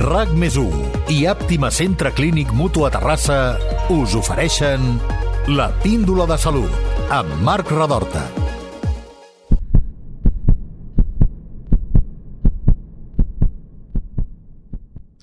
RAC més i Àptima Centre Clínic Mutu a Terrassa us ofereixen la píndola de salut amb Marc Radorta.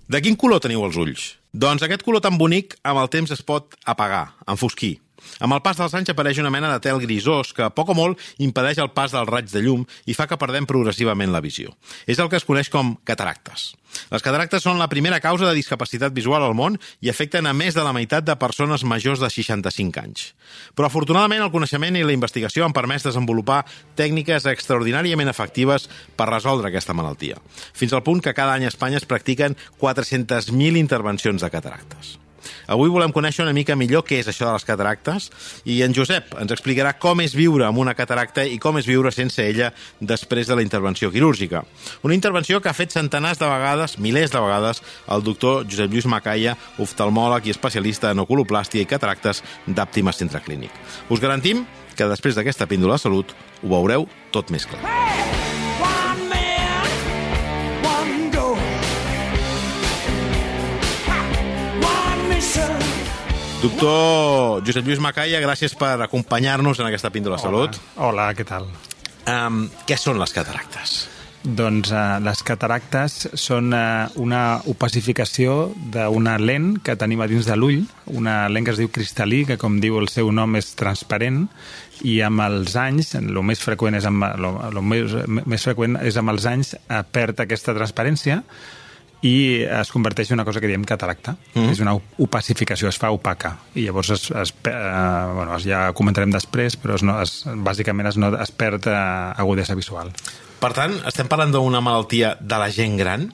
De quin color teniu els ulls? Doncs aquest color tan bonic amb el temps es pot apagar, enfosquir. Amb el pas dels anys apareix una mena de tel grisós que, poc o molt, impedeix el pas del raig de llum i fa que perdem progressivament la visió. És el que es coneix com cataractes. Les cataractes són la primera causa de discapacitat visual al món i afecten a més de la meitat de persones majors de 65 anys. Però afortunadament el coneixement i la investigació han permès desenvolupar tècniques extraordinàriament efectives per resoldre aquesta malaltia, fins al punt que cada any a Espanya es practiquen 400.000 intervencions de cataractes. Avui volem conèixer una mica millor què és això de les cataractes i en Josep ens explicarà com és viure amb una cataracta i com és viure sense ella després de la intervenció quirúrgica. Una intervenció que ha fet centenars de vegades, milers de vegades, el doctor Josep Lluís Macaia, oftalmòleg i especialista en oculoplàstia i cataractes d'Àptima Centre Clínic. Us garantim que després d'aquesta píndola de salut ho veureu tot més clar. Hey! Doctor Josep Lluís Macaia, gràcies per acompanyar-nos en aquesta píndola de salut. Hola, què tal? Um, què són les cataractes? Doncs uh, les cataractes són uh, una opacificació d'una lent que tenim a dins de l'ull, una lent que es diu cristal·lí, que com diu el seu nom és transparent, i amb els anys, el més freqüent és amb, lo, lo més, més freqüent és amb els anys, uh, perd aquesta transparència, i es converteix en una cosa que diem cataracta. Mm. És una opacificació, es fa opaca. I llavors es, es, eh, bueno, ja comentarem després, però es, no, es, bàsicament es, no, es perd eh, agudesa visual. Per tant, estem parlant d'una malaltia de la gent gran?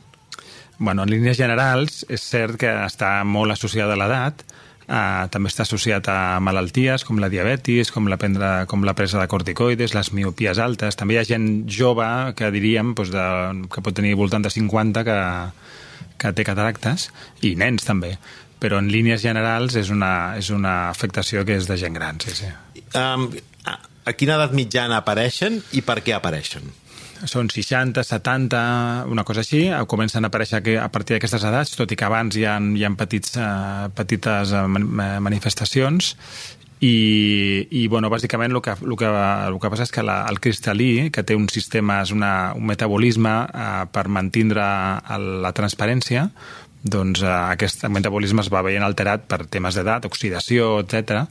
Bueno, en línies generals, és cert que està molt associada a l'edat, Uh, també està associat a malalties com la diabetis, com la, prendre, com la presa de corticoides, les miopies altes. També hi ha gent jove que diríem doncs de, que pot tenir voltant de 50 que, que té cataractes, i nens també. Però en línies generals és una, és una afectació que és de gent gran, sí, sí. Um, a, quina edat mitjana apareixen i per què apareixen? Són 60, 70, una cosa així, comencen a aparèixer a partir d'aquestes edats, tot i que abans hi ha, hi ha petits, uh, petites uh, manifestacions. I, i bueno, bàsicament el que, el que, el que passa és que la, el cristal·lí, que té un sistema, és una, un metabolisme eh, per mantindre la transparència, doncs eh, aquest metabolisme es va veient alterat per temes d'edat, oxidació, etc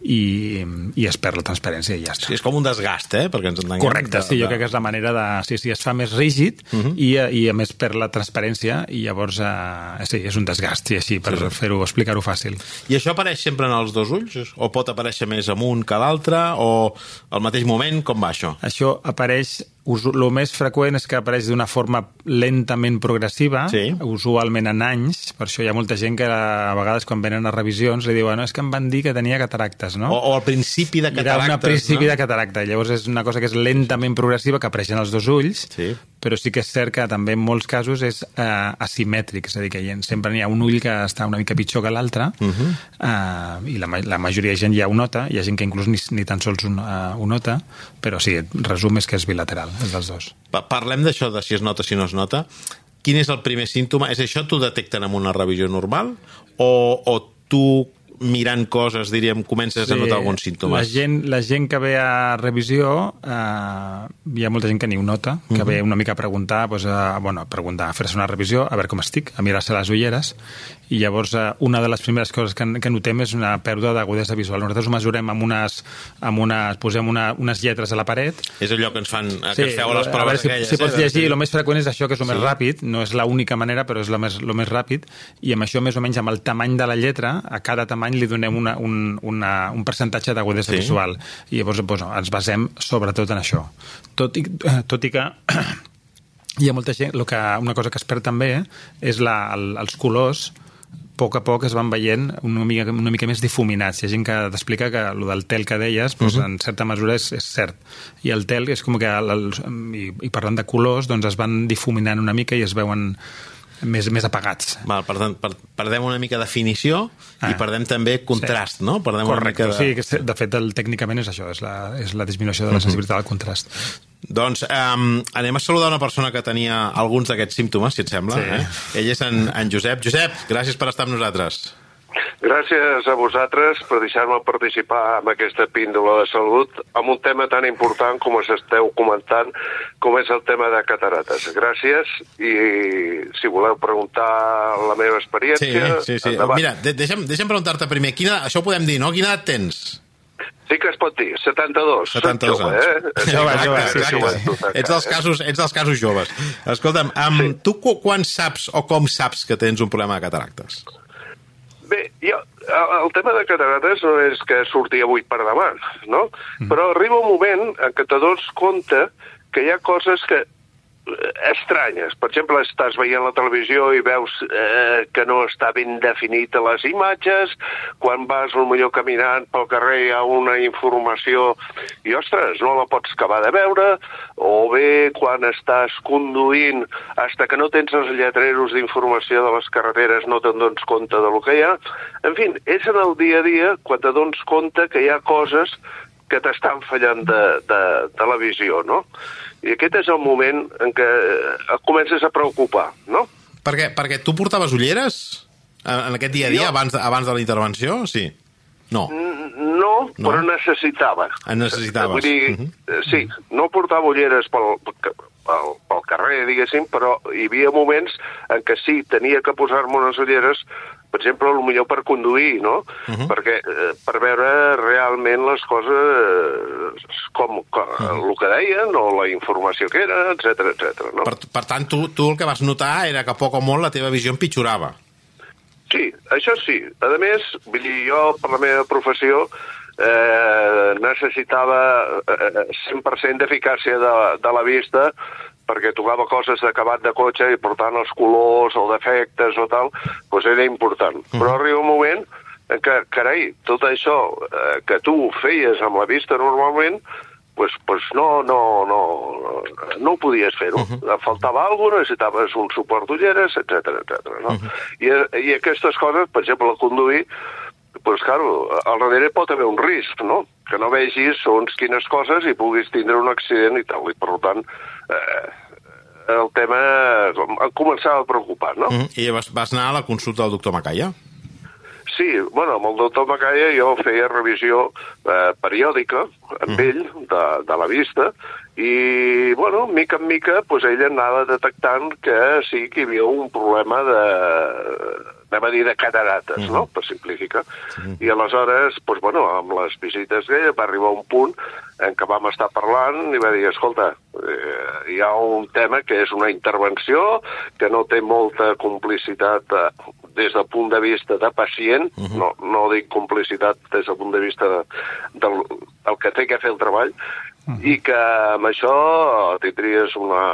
i, i es perd la transparència i ja està. Sí, és com un desgast, eh? Perquè ens entenguem. Correcte, sí, jo crec que és la manera de... Sí, sí, es fa més rígid uh mhm. -huh. i, i a més perd la transparència i llavors, eh, sí, és un desgast, i així, per sí, sí. fer-ho, explicar-ho fàcil. I això apareix sempre en els dos ulls? O pot aparèixer més amunt que l'altre? O al mateix moment? Com va això? Això apareix el més freqüent és que apareix d'una forma lentament progressiva, sí. usualment en anys, per això hi ha molta gent que a vegades quan venen a revisions li diuen no, és que em van dir que tenia cataractes cataractes, no? O, o al principi de cataractes, Era un principi no? de cataracta. Llavors és una cosa que és lentament progressiva, que apareixen els dos ulls, sí. però sí que és cert que també en molts casos és uh, asimètric, és a dir, que hi ha, sempre n'hi ha un ull que està una mica pitjor que l'altre, uh -huh. uh, i la, la majoria de gent ja ho nota, hi ha gent que inclús ni, ni tan sols un, uh, ho nota, però sí, resum és que és bilateral, és dels dos. Pa Parlem d'això, de si es nota, si no es nota. Quin és el primer símptoma? És això t'ho detecten amb una revisió normal? O, o tu mirant coses, diríem, comences sí, a notar alguns símptomes. La gent, la gent que ve a revisió, eh, hi ha molta gent que ni ho nota, que uh -huh. ve una mica a preguntar, pues, a, bueno, a preguntar, a fer-se una revisió, a veure com estic, a mirar-se les ulleres, i llavors eh, una de les primeres coses que, que notem és una pèrdua d'agudesa visual. Nosaltres ho mesurem amb unes, amb unes posem una, unes lletres a la paret. És allò que ens fan, eh, que sí, feu a les proves a veure, si, aquelles. Si pots eh? llegir, el més freqüent és això, que és el sí. més ràpid, no és l'única manera, però és el més, el més ràpid, i amb això, més o menys, amb el tamany de la lletra, a cada tamany li donem una, un, una, un percentatge d'agudesa sí. visual. I llavors doncs, ens basem sobretot en això. Tot i, tot i que hi ha molta gent, que, una cosa que es perd també és la, el, els colors a poc a poc es van veient una mica, una mica més difuminats. Hi ha gent que t'explica que el del tel que deies, doncs, uh -huh. en certa mesura és, és cert. I el tel és com que, el, i, i parlant de colors, doncs es van difuminant una mica i es veuen més, més apagats. Val, per tant, per, perdem una mica de definició ah, i perdem també contrast, sí. no? Perdem Correcte, una mica de... sí, que de fet el, tècnicament és això, és la, és la disminució de la sensibilitat al contrast. Doncs um, anem a saludar una persona que tenia alguns d'aquests símptomes, si et sembla. Sí. Eh? Ell és en, en Josep. Josep, gràcies per estar amb nosaltres. Gràcies a vosaltres per deixar-me participar en aquesta píndola de salut amb un tema tan important com us esteu comentant, com és el tema de catarates. Gràcies i si voleu preguntar la meva Sí, experiència... sí, sí. endavant. Mira, de deixa'm, deixa'm preguntar-te primer, quina, això ho podem dir, no? Quina edat tens? Sí que es pot dir, 72. 72 Soc jove, anys. eh? Sí, Jove, exacte, jove, sí, joventut, Ets dels, casos, ets dels casos joves. Escolta'm, um, sí. tu qu quan saps o com saps que tens un problema de cataractes? Bé, jo, el tema de catarates no és que surti avui per demà, no? Mm. Però arriba un moment en què t'adones compte que hi ha coses que estranyes. Per exemple, estàs veient la televisió i veus eh, que no està ben definit a les imatges, quan vas millor caminant pel carrer hi ha una informació i, ostres, no la pots acabar de veure, o bé quan estàs conduint, hasta que no tens els lletreros d'informació de les carreteres no te'n dones compte de lo que hi ha. En fi, és en el dia a dia quan te dones compte que hi ha coses que t'estan fallant de, de, de la visió, no? I aquest és el moment en què eh, et comences a preocupar, no? Perquè, perquè tu portaves ulleres en, en aquest dia a dia, Jo- abans, abans de la intervenció? Sí. No. No, No? però necessitava. En necessitaves. Vull dir, Mhm. eh, sí, no portava ulleres pel, pel, pel carrer, diguéssim, però hi havia moments en què sí, tenia que posar-me unes ulleres, per exemple, millor per conduir, no? Mhm. Perquè eh, per veure realment les coses eh, com, com el que deien o la informació que era, etc etc. no? Per, per tant, tu, tu el que vas notar era que poc o molt la teva visió empitjorava. Sí, això sí. A més, vull dir, jo, per la meva professió, eh, necessitava eh, 100% d'eficàcia de, de la vista perquè tocava coses d'acabat de cotxe i, per tant, els colors o defectes o tal, doncs era important. Però arriba un moment en què, carai, tot això eh, que tu feies amb la vista normalment, pues, pues no, no, no, no ho podies fer-ho. Uh -huh. Faltava alguna cosa, necessitaves un suport d'ulleres, etc etc. no? Uh -huh. I, I aquestes coses, per exemple, conduir, pues, claro, al darrere pot haver un risc, no? Que no vegis segons quines coses i puguis tindre un accident i tal. I, per tant, eh, el tema em començava a preocupar, no? Mm. I vas, vas anar a la consulta del doctor Macaya? Sí, bueno, amb el doctor Macaya jo feia revisió eh, periòdica amb mm. ell de, de la vista i, bueno, mica en mica, pues, ell anava detectant que sí que hi havia un problema de, anem a dir, de catarates, mm. no?, per simplificar. Mm. I aleshores, pues, bueno, amb les visites que ell va arribar un punt en què vam estar parlant i va dir, escolta, eh, hi ha un tema que és una intervenció que no té molta complicitat eh, des del punt de vista de pacient, uh -huh. no, no dic complicitat des del punt de vista de, del, del que té que fer el treball. I que amb això tindries una,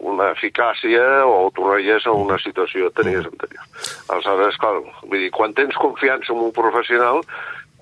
una eficàcia o tornaries a una situació que tenies anterior. Aleshores, clar, vull dir, quan tens confiança en un professional,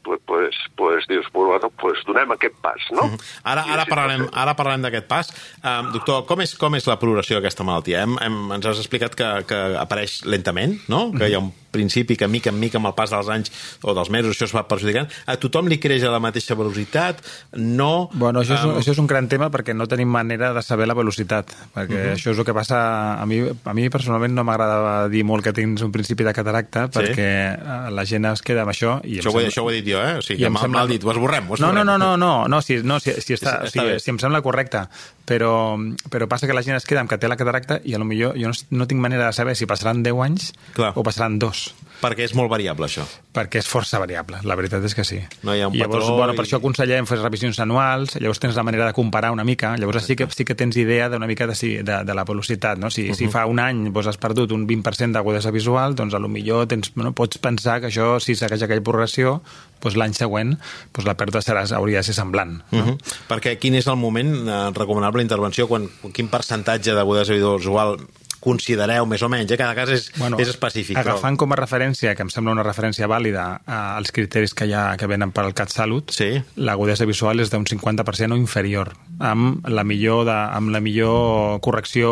pues, pues, pues dius, pues, bueno, pues donem aquest pas, no? Mm. Ara, I ara així parlarem, ara parlarem d'aquest pas. Um, doctor, com és, com és la progressió d'aquesta malaltia? Hem, hem, ens has explicat que, que apareix lentament, no? Que hi ha un principi que mica en mica amb el pas dels anys o dels mesos això es va perjudicant. A tothom li creix a la mateixa velocitat? No? Bueno, això és, un, Um, això és un gran tema perquè no tenim manera de saber la velocitat, perquè uh -huh. això és el que passa... A mi, a mi personalment no m'agrada dir molt que tens un principi de cataracta perquè eh, la gent es queda amb això i Això ho, he, sembla- això ho he dit jo, eh? O sigui, I em mal, sembla- dit, ho esborrem, ho No, no, esborrem. no, no, no, no si, no, si, si, està, Està si, bé. si em sembla correcte, però, però passa que la gent es queda amb que té la cataracta i a lo millor jo no, no tinc manera de saber si passaran 10 anys Clar. o passaran 2 Perquè és molt variable, això. perquè és força variable, la veritat és que sí. No hi ha un I llavors, patró bueno, i- per això aconsellem fer revisions anuals, llavors tens la manera de comparar una mica, llavors sí que, sí que tens idea d'una mica de, si- de, de la velocitat, no? Si, uh -huh. si fa un any doncs, has perdut un 20% d'agudesa visual, doncs a lo millor tens, bueno, pots pensar que això, si segueix aquella progressió, doncs l'any següent doncs la pèrdua serà, hauria de ser semblant. Uh -huh. Perquè quin és el moment eh, recomanable d'intervenció? Quan, quin percentatge d'agudesa visual considereu, més o menys? Eh? Cada cas és, bueno, és específic. Agafant com a referència, que em sembla una referència vàlida, els criteris que hi ha que venen per al CatSalut, Sí. l'agudesa visual és d'un 50% o inferior, amb la millor, de, amb la millor correcció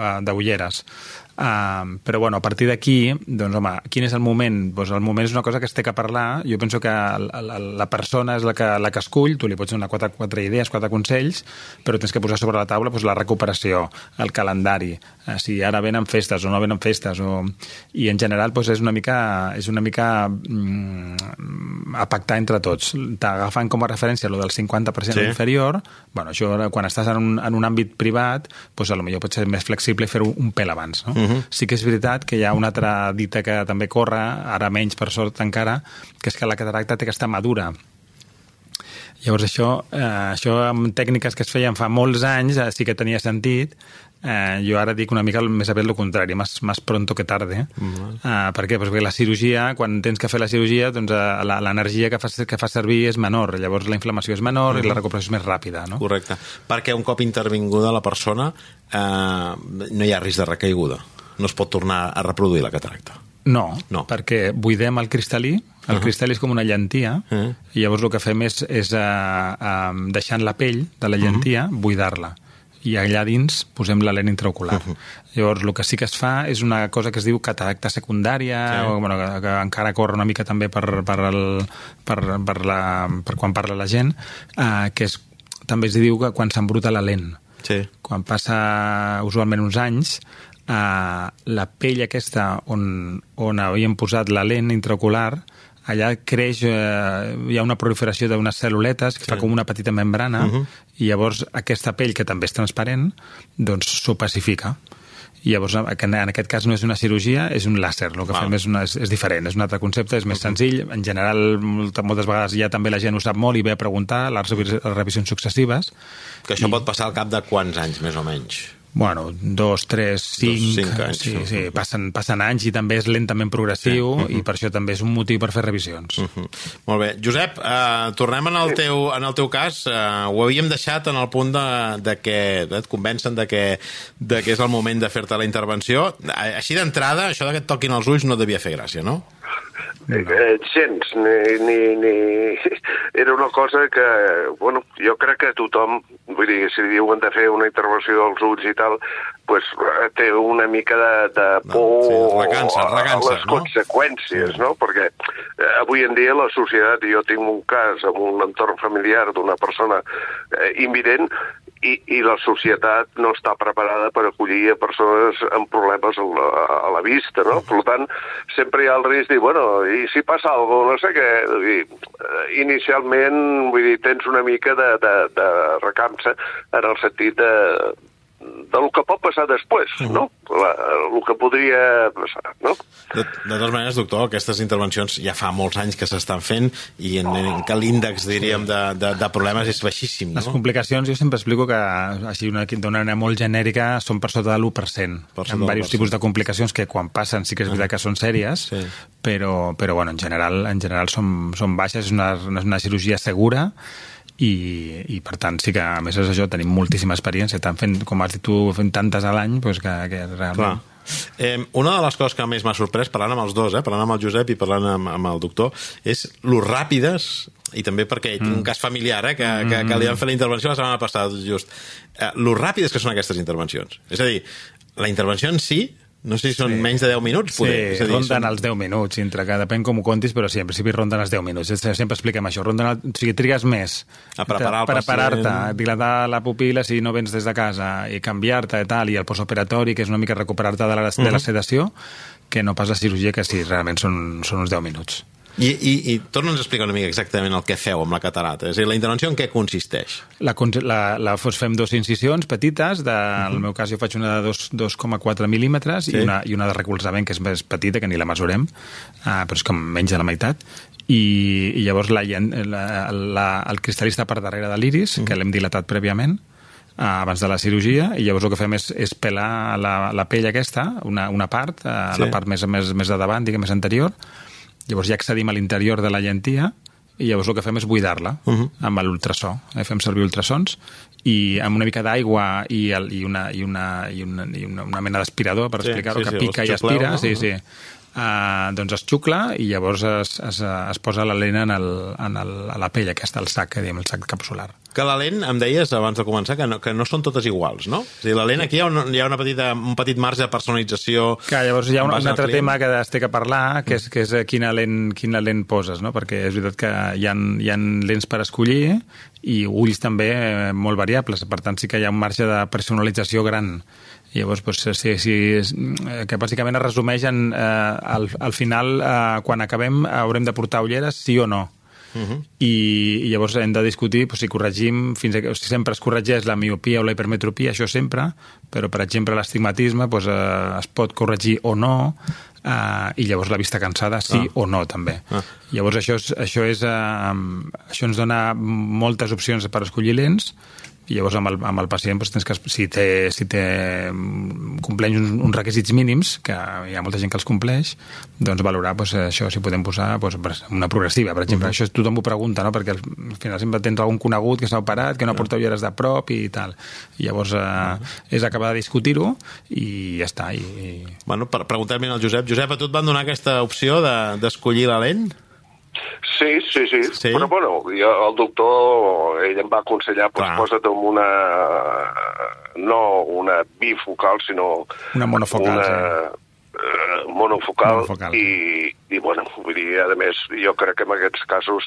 eh, d'ulleres. Uh, però, bueno, a partir d'aquí, doncs, home, quin és el moment? Doncs el moment és una cosa que es té que parlar. Jo penso que la, la, la persona és la que, la que escull, tu li pots donar quatre, quatre idees, quatre consells, però tens que posar sobre la taula doncs, la recuperació, el calendari, uh, si ara venen festes o no venen festes, o... i en general doncs, és una mica, és una mica mm, a pactar entre tots. T'agafant com a referència lo del 50% sí. inferior, bueno, això quan estàs en un, en un àmbit privat, doncs, a lo millor pot ser més flexible fer-ho un pèl abans. No? Uh -huh. Sí que és veritat que hi ha una altra dita que també corre, ara menys per sort encara, que és que la cataracta té que estar madura. Llavors això, eh, això amb tècniques que es feien fa molts anys eh, sí que tenia sentit, Eh, jo ara dic una mica més aviat el contrari, més, més pronto que tarde. Mm -hmm. eh, per què? Pues perquè la cirurgia, quan tens que fer la cirurgia, doncs eh, l'energia que fa, que fa servir és menor, llavors la inflamació és menor mm -hmm. i la recuperació és més ràpida. No? Correcte. Perquè un cop intervinguda la persona eh, no hi ha risc de recaiguda no es pot tornar a reproduir la cataracta. No, no. perquè buidem el cristal·lí, el uh -huh. cristal·lí és com una llentia, uh -huh. i llavors el que fem és, és uh, uh, deixant la pell de la llentia, uh -huh. buidar-la i allà dins posem la lent intraocular. Uh -huh. Llavors, el que sí que es fa és una cosa que es diu cataracta secundària, sí. o, bueno, que, que encara corre una mica també per, per, el, per, per, la, per quan parla la gent, uh, que és, també es diu que quan s'embruta la lent. Sí. Quan passa usualment uns anys, eh, la pell aquesta on, on havíem posat la lent intraocular, allà creix, eh, hi ha una proliferació d'unes cèl·luletes que sí. fa com una petita membrana uh -huh. i llavors aquesta pell, que també és transparent, doncs s'opacifica. I llavors, en aquest cas no és una cirurgia, és un làser. El que Val. fem és, una, és, és diferent, és un altre concepte, és més uh -huh. senzill. En general, moltes vegades ja també la gent ho sap molt i ve a preguntar les revisions successives. Que això I... pot passar al cap de quants anys, més o menys? Bueno, dos, tres, cinc... Dos, cinc anys. Sí, sí, passen, passen anys i també és lentament progressiu sí. uh -huh. i per això també és un motiu per fer revisions. Uh -huh. Molt bé. Josep, uh, tornem en el, teu, en el teu cas. Uh, ho havíem deixat en el punt de, de que et convencen de que, de que és el moment de fer-te la intervenció. Així d'entrada, això de que et toquin els ulls no devia fer gràcia, no? Eh, gens, ni, ni, ni... Era una cosa que, bueno, jo crec que tothom, vull dir, si diuen de fer una intervenció dels ulls i tal, pues, eh, té una mica de, de por sí, recança, recança, a les no? conseqüències, sí. no? Perquè eh, avui en dia la societat, jo tinc un cas amb un entorn familiar d'una persona eh, invident i, i la societat no està preparada per acollir a persones amb problemes a la, a la vista, no? Per tant, sempre hi ha el risc de dir, bueno, i si passa alguna cosa, no sé què... Dir, eh, inicialment, vull dir, tens una mica de, de, de recamsa en el sentit de, del que pot passar després, uh -huh. no? La, el que podria passar, no? De, de totes maneres, doctor, aquestes intervencions ja fa molts anys que s'estan fent i en, en que l'índex, diríem, de, de, de problemes és baixíssim, no? Les complicacions, jo sempre explico que, així d'una manera molt genèrica, són per sota de l'1%. Per sota ha diversos tipus de complicacions que quan passen sí que és veritat que són sèries, sí. però, però bueno, en general, en general són, són baixes, és una, és una cirurgia segura, i, i per tant sí que a més és això, tenim moltíssima experiència tant fent, com has dit tu, fent tantes a l'any doncs que, que realment... Clar. Eh, una de les coses que més m'ha sorprès, parlant amb els dos, eh, parlant amb el Josep i parlant amb, amb el doctor, és lo ràpides i també perquè mm. tinc un mm. cas familiar eh, que, que, que li van fer la intervenció la setmana passada just, eh, lo ràpides que són aquestes intervencions és a dir, la intervenció en si no sé si són sí. menys de 10 minuts, poder. Sí, dir, ronden són... els 10 minuts, entre que depèn com ho contis, però sí, en principi ronden els 10 minuts. Sempre expliquem això, ronden el... o sigui, trigues més a preparar el preparar-te, dilatar la pupila si no vens des de casa i canviar-te i tal, i el postoperatori, que és una mica recuperar-te de, la, de la sedació, que no pas la cirurgia, que sí, realment són, són uns 10 minuts. I, i, i torna'ns a explicar una mica exactament el que feu amb la catarata. És a dir, la intervenció en què consisteix? La, la, la fem dos incisions petites, de, uh -huh. en el meu cas jo faig una de 2,4 mil·límetres sí. i, una, i una de recolzament que és més petita, que ni la mesurem, uh, però és com menys de la meitat, i, i llavors la, la, la, el cristall està per darrere de l'iris, uh -huh. que l'hem dilatat prèviament, uh, abans de la cirurgia i llavors el que fem és, és pelar la, la pell aquesta, una, una part, uh, sí. la part més, més, més de davant, diguem, més anterior, Llavors ja accedim a l'interior de la llentia i llavors el que fem és buidar-la uh -huh. amb l'ultrasó. Eh? Fem servir ultrasons i amb una mica d'aigua i, el, i, una, i, una, i, una, i una, una mena d'aspirador, per sí, explicar-ho, sí, que sí, pica i aspira. No? Sí, sí. eh, doncs es xucla i llavors es, es, es posa la lent en, el, en el, a la pell aquesta, el sac, que diem, el sac capsular. Que la lent, em deies abans de començar, que no, que no són totes iguals, no? És a dir, la lent aquí hi ha, una, hi ha una petita, un petit marge de personalització... Que llavors hi ha un, un al altre tema que es té que parlar, que és, que és eh, quina, lent, quina lent poses, no? perquè és veritat que hi ha, hi ha lents per escollir i ulls també eh, molt variables, per tant sí que hi ha un marge de personalització gran. Llavors, doncs, sí, sí, que bàsicament es resumeix en, eh, al, al final, eh, quan acabem, haurem de portar ulleres, sí o no. Uh -huh. I, i llavors hem de discutir doncs, si corregim, fins a, o si sempre es corregeix la miopia o la hipermetropia, això sempre, però, per exemple, l'estigmatisme doncs, eh, es pot corregir o no, eh, i llavors la vista cansada sí Ah. o no, també. Ah. Llavors això, és, això, és, eh, això ens dona moltes opcions per escollir lents, i llavors amb el, amb el pacient doncs, tens que, si té, si té mm, compleix uns, uns requisits mínims, que hi ha molta gent que els compleix, doncs valorar doncs, això, si podem posar doncs, una progressiva, per exemple. Uh -huh. Això tothom ho pregunta, no? perquè al al final sempre tens algun conegut que s'ha operat, que no porta ulleres de prop i tal. I llavors eh, és acabar de discutir-ho i ja està. I, i... Bueno, per preguntar-me al Josep. Josep, a tu et van donar aquesta opció de- d'escollir de, la lent? Sí, sí, sí, Sí? Però, bueno, jo, el doctor, ell em va aconsellar, doncs, posa't amb una... No una bifocal, sinó... Una monofocal, una, sí. Eh, monofocal, Monofocal, i, i, bueno, vull dir, a més, jo crec que en aquests casos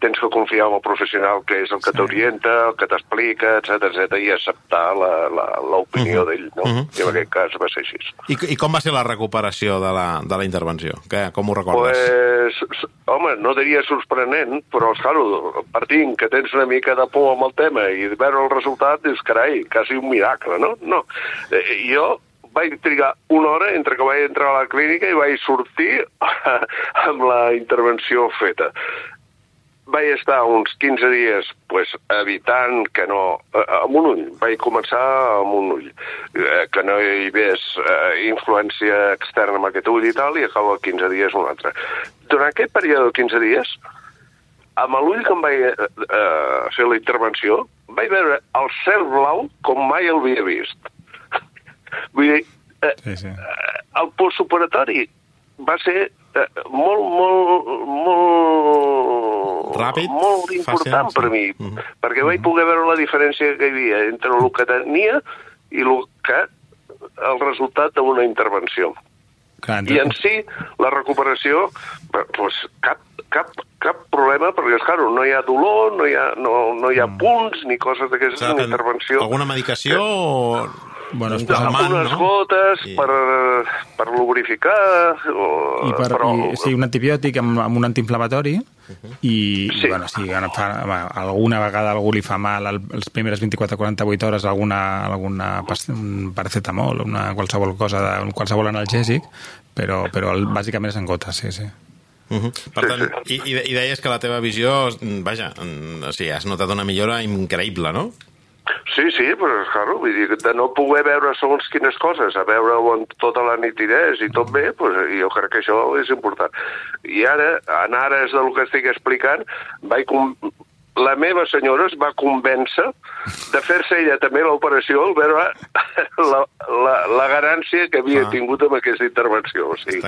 tens que confiar en el professional que és el que Sí. t'orienta, el que t'explica, etc etc i acceptar la- la- l'opinió Mhm. d'ell, no? Mhm. I en aquest cas va ser així. I, I com va ser la recuperació de la, de la intervenció? Que, com ho recordes? Pues, home, no diria sorprenent, però, claro, partint que tens una mica de por amb el tema i veure el resultat, dius, carai, quasi un miracle, no? No. Eh, jo vaig trigar una hora entre que vaig entrar a la clínica i vaig sortir amb la intervenció feta. Vaig estar uns 15 dies pues, evitant que no... Eh, amb un ull, vaig començar amb un ull, eh, que no hi hagués eh, influència externa amb aquest ull i tal, i acabo 15 dies un altre. Durant aquest període de 15 dies, amb l'ull que em vaig eh, eh, fer la intervenció, vaig veure el cel blau com mai el havia vist. Vull dir, eh, Sí, sí. eh, el postoperatori va ser eh, molt, molt, molt... Ràpid, Molt important fàcil, per sí. mi, Mhm. perquè vaig poder veure la diferència que hi havia entre el que tenia i el que el resultat d'una intervenció. Clar, I en si, la recuperació, eh, pues, cap, cap, cap problema, perquè, és clar, no hi ha dolor, no hi ha, no, no hi ha punts ni coses d'aquestes, que intervenció. Alguna medicació o... Bueno, es posa calmant, unes no? gotes I- per, per lubrificar, o, I per, però... i, sí, un antibiòtic amb, amb un antiinflamatori i, Sí. i bueno, sí, fa, va, alguna vegada algú li fa mal el, les primeres 24-48 hores alguna, alguna un paracetamol una qualsevol cosa, de, un qualsevol analgèsic però, però el, bàsicament és en gotes, sí, sí. Uh -huh. Per Sí, tant, i, i de- i deies que la teva visió, mm, vaja, mm, o sigui, has notat una millora increïble, no? Sí, sí, però, claro, vull dir, de no poder veure segons quines coses, a veure-ho amb tota la nitidesa i tot bé, pues, jo crec que això és important. I ara, en ares del que estic explicant, vaig com... la meva senyora es va convèncer de fer-se ella també l'operació al veure la, la, la garància que havia Ah. tingut amb aquesta intervenció. O sigui,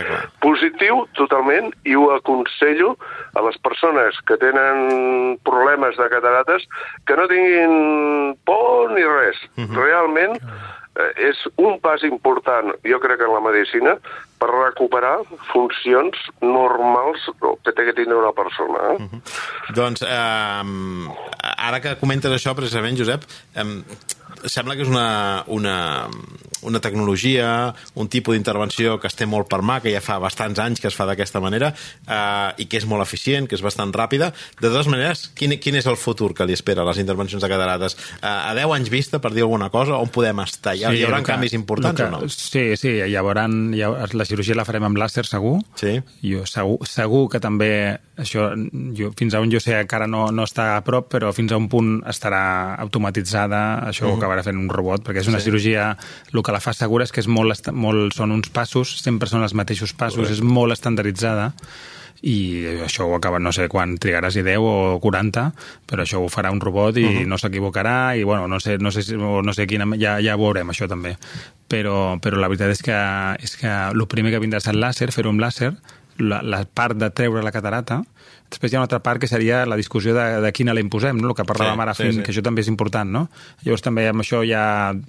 positiu totalment i ho aconsello a les persones que tenen problemes de catarates que no tinguin por ni res. Realment eh, és un pas important, jo crec, en la medicina per recuperar funcions normals que té que tindre una persona. Eh? Doncs, eh, ara que comentes això, precisament, Josep, eh, sembla que és una, una, una tecnologia, un tipus d'intervenció que es té molt per mà, que ja fa bastants anys que es fa d'aquesta manera, eh, i que és molt eficient, que és bastant ràpida. De totes maneres, quin, quin és el futur que li espera a les intervencions de catarates? Eh, a 10 anys vista, per dir alguna cosa, on podem estar? Hi, ha, hi haurà que- canvis importants que, o no? Sí, sí, hi haurà, hi haurà, la cirurgia la farem amb làser, segur. Sí. Jo segur, segur que també, això, jo, fins a on jo sé encara no, no està a prop, però fins a un punt estarà automatitzada, això ho acabarà fent un robot, perquè és una Sí. cirurgia, te la fa segura és que és molt, molt, són uns passos, sempre són els mateixos passos, Correcte. és molt estandarditzada i això ho acaba, no sé quan trigaràs, i 10 o 40, però això ho farà un robot i uh -huh. no s'equivocarà i, bueno, no sé, no sé, no sé quina... Ja, ja ho veurem, això també. Però, però la veritat és que, és que el primer que vindrà és el làser, fer-ho amb làser, la, la part de treure la catarata, després hi ha una altra part que seria la discussió de, de quina la imposem, no? el que parlàvem sí, ara sí, fins, sí. que això també és important, no? Llavors també amb això ja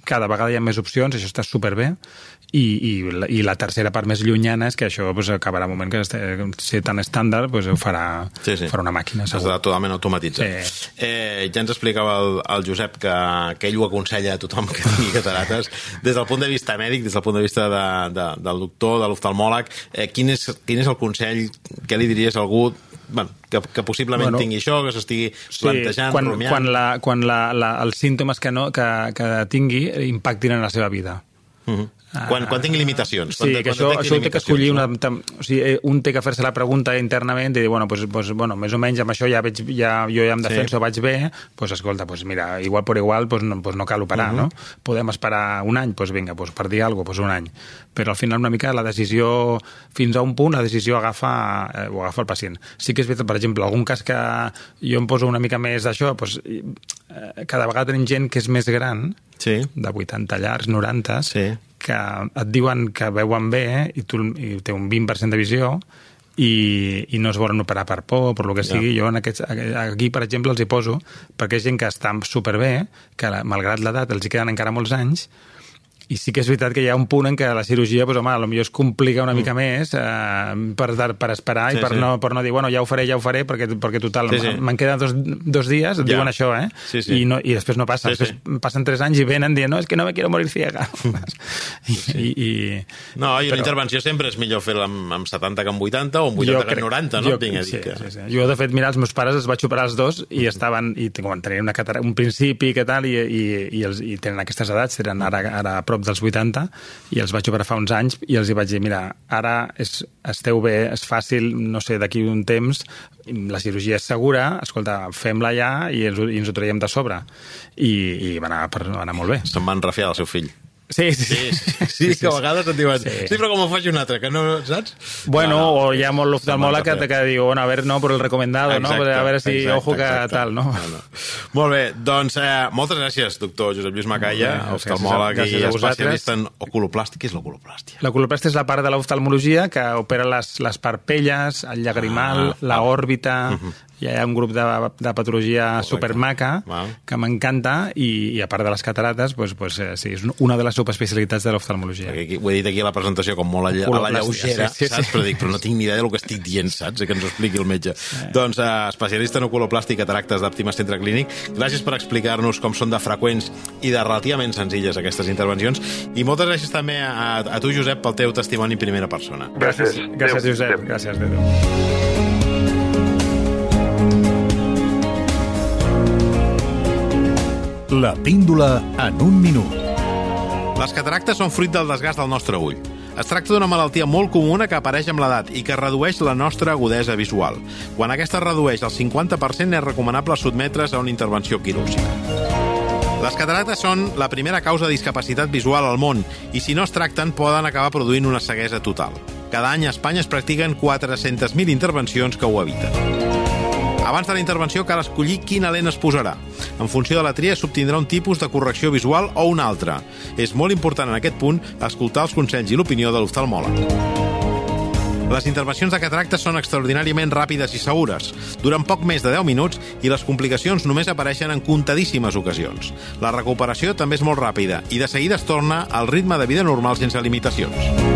cada vegada hi ha més opcions, això està superbé, i, i, la, i la tercera part més llunyana és que això pues, acabarà un moment que ser tan estàndard pues, ho farà, sí, sí. farà una màquina segur. Estarà totalment automatitzat sí. eh, ja ens explicava el, el Josep que, que ell ho aconsella a tothom que tingui catarates des del punt de vista mèdic des del punt de vista de, de, del doctor, de l'oftalmòleg eh, quin, és, quin és el consell què li diries a algú bueno, que, que possiblement bueno, tingui això, que s'estigui sí, plantejant, quan, rumiant... Quan, la, quan la, la, els símptomes que, no, que, que tingui impactin en la seva vida. Uh -huh. Quan, quan tingui limitacions. Quan, sí, que això, això té que escollir una... O sigui, eh, un té que fer-se la pregunta internament i dir, bueno, pues, pues, bueno, més o menys amb això ja veig, ja, jo ja em defenso, sí. vaig bé, pues, escolta, pues, mira, igual per igual pues, no, pues, no cal operar, uh -huh. no? Podem esperar un any, pues, vinga, pues, per dir alguna cosa, pues, un any. Però al final una mica la decisió, fins a un punt, la decisió agafa, eh, ho agafa el pacient. Sí que és veritat, per exemple, algun cas que jo em poso una mica més d'això, pues, eh, cada vegada tenim gent que és més gran, sí. de 80 llargs, 90, sí que et diuen que veuen bé eh, i, tu, i té un 20% de visió i, i no es volen operar per por, per lo que sigui. Ja. Jo en aquests, aquí, per exemple, els hi poso, perquè és gent que està superbé, que malgrat l'edat els hi queden encara molts anys, i sí que és veritat que hi ha un punt en què la cirurgia, doncs, home, potser es complica una mica mm. més eh, per, per esperar sí, i per, sí. no, per no dir, bueno, ja ho faré, ja ho faré, perquè, perquè total, sí, sí. me'n queden dos, dos dies, et ja. diuen això, eh? Sí, sí. I, no, I després no passa. Sí, després sí. passen tres anys i venen dient, no, és que no me quiero morir ciega. I, sí. i, i, no, i una intervenció sempre és millor fer-la amb, amb 70 que amb 80 o amb 80 que amb 90, no? Jo, dir sí, que... sí, sí. Jo, de fet, mira, els meus pares es vaig operar els dos i estaven, i tenien una catara, un principi que tal, i, i, i, els, i tenen aquestes edats, tenen ara, ara a prop dels 80, i els vaig operar fa uns anys i els hi vaig dir, mira, ara és, esteu bé, és fàcil, no sé, d'aquí un temps, la cirurgia és segura, escolta, fem-la ja i ens, i ens ho traiem de sobre. I, i va, anar, va anar molt bé. Se'n van refiar el seu fill. Sí, sí, sí, sí, sí, sí, que a vegades et diuen, sí, sí però com ho faig un altre, que no, saps? Bueno, no, no, o hi ha molt l'oftalmòleg que, que diu, bueno, a veure, no, per el recomendado, exacte, no? A veure si, exacte, ojo, que exacte. tal, no? no, no. Molt bé, doncs eh, moltes gràcies, doctor Josep Lluís Macaya, oftalmòleg i especialista en oculoplàstia. Què és l'oculoplàstia? L'oculoplàstia és la part de l'oftalmologia que opera les, les parpelles, el llagrimal, ah, la òrbita, uh -huh hi ha un grup de, de patologia Correcte. supermaca wow. que m'encanta i, i a part de les catarates pues, pues, eh, sí, és una de les subespecialitats de l'oftalmologia. Ho he dit aquí a la presentació com molt a, a la lleugera, sí, sí, saps? Sí. Però, dic, però no tinc ni idea del que estic dient, saps? Que ens ho expliqui el metge. Eh. Doncs eh, especialista en oculoplàstica i cataractes d'Àptima Centre Clínic, gràcies per explicar-nos com són de freqüents i de relativament senzilles aquestes intervencions i moltes gràcies també a, a tu, Josep, pel teu testimoni en primera persona. Gràcies. Gràcies, Josep. Gràcies, Adéu. La píndola en un minut. Les cataractes són fruit del desgast del nostre ull. Es tracta d'una malaltia molt comuna que apareix amb l'edat i que redueix la nostra agudesa visual. Quan aquesta redueix el 50% és recomanable sotmetre's a una intervenció quirúrgica. Les cataractes són la primera causa de discapacitat visual al món i si no es tracten poden acabar produint una ceguesa total. Cada any a Espanya es practiquen 400.000 intervencions que ho eviten. Abans de la intervenció cal escollir quina lent es posarà. En funció de la tria s'obtindrà un tipus de correcció visual o un altre. És molt important en aquest punt escoltar els consells i l'opinió de l'oftalmòleg. Les intervencions de cataractes són extraordinàriament ràpides i segures. Duren poc més de 10 minuts i les complicacions només apareixen en comptadíssimes ocasions. La recuperació també és molt ràpida i de seguida es torna al ritme de vida normal sense limitacions.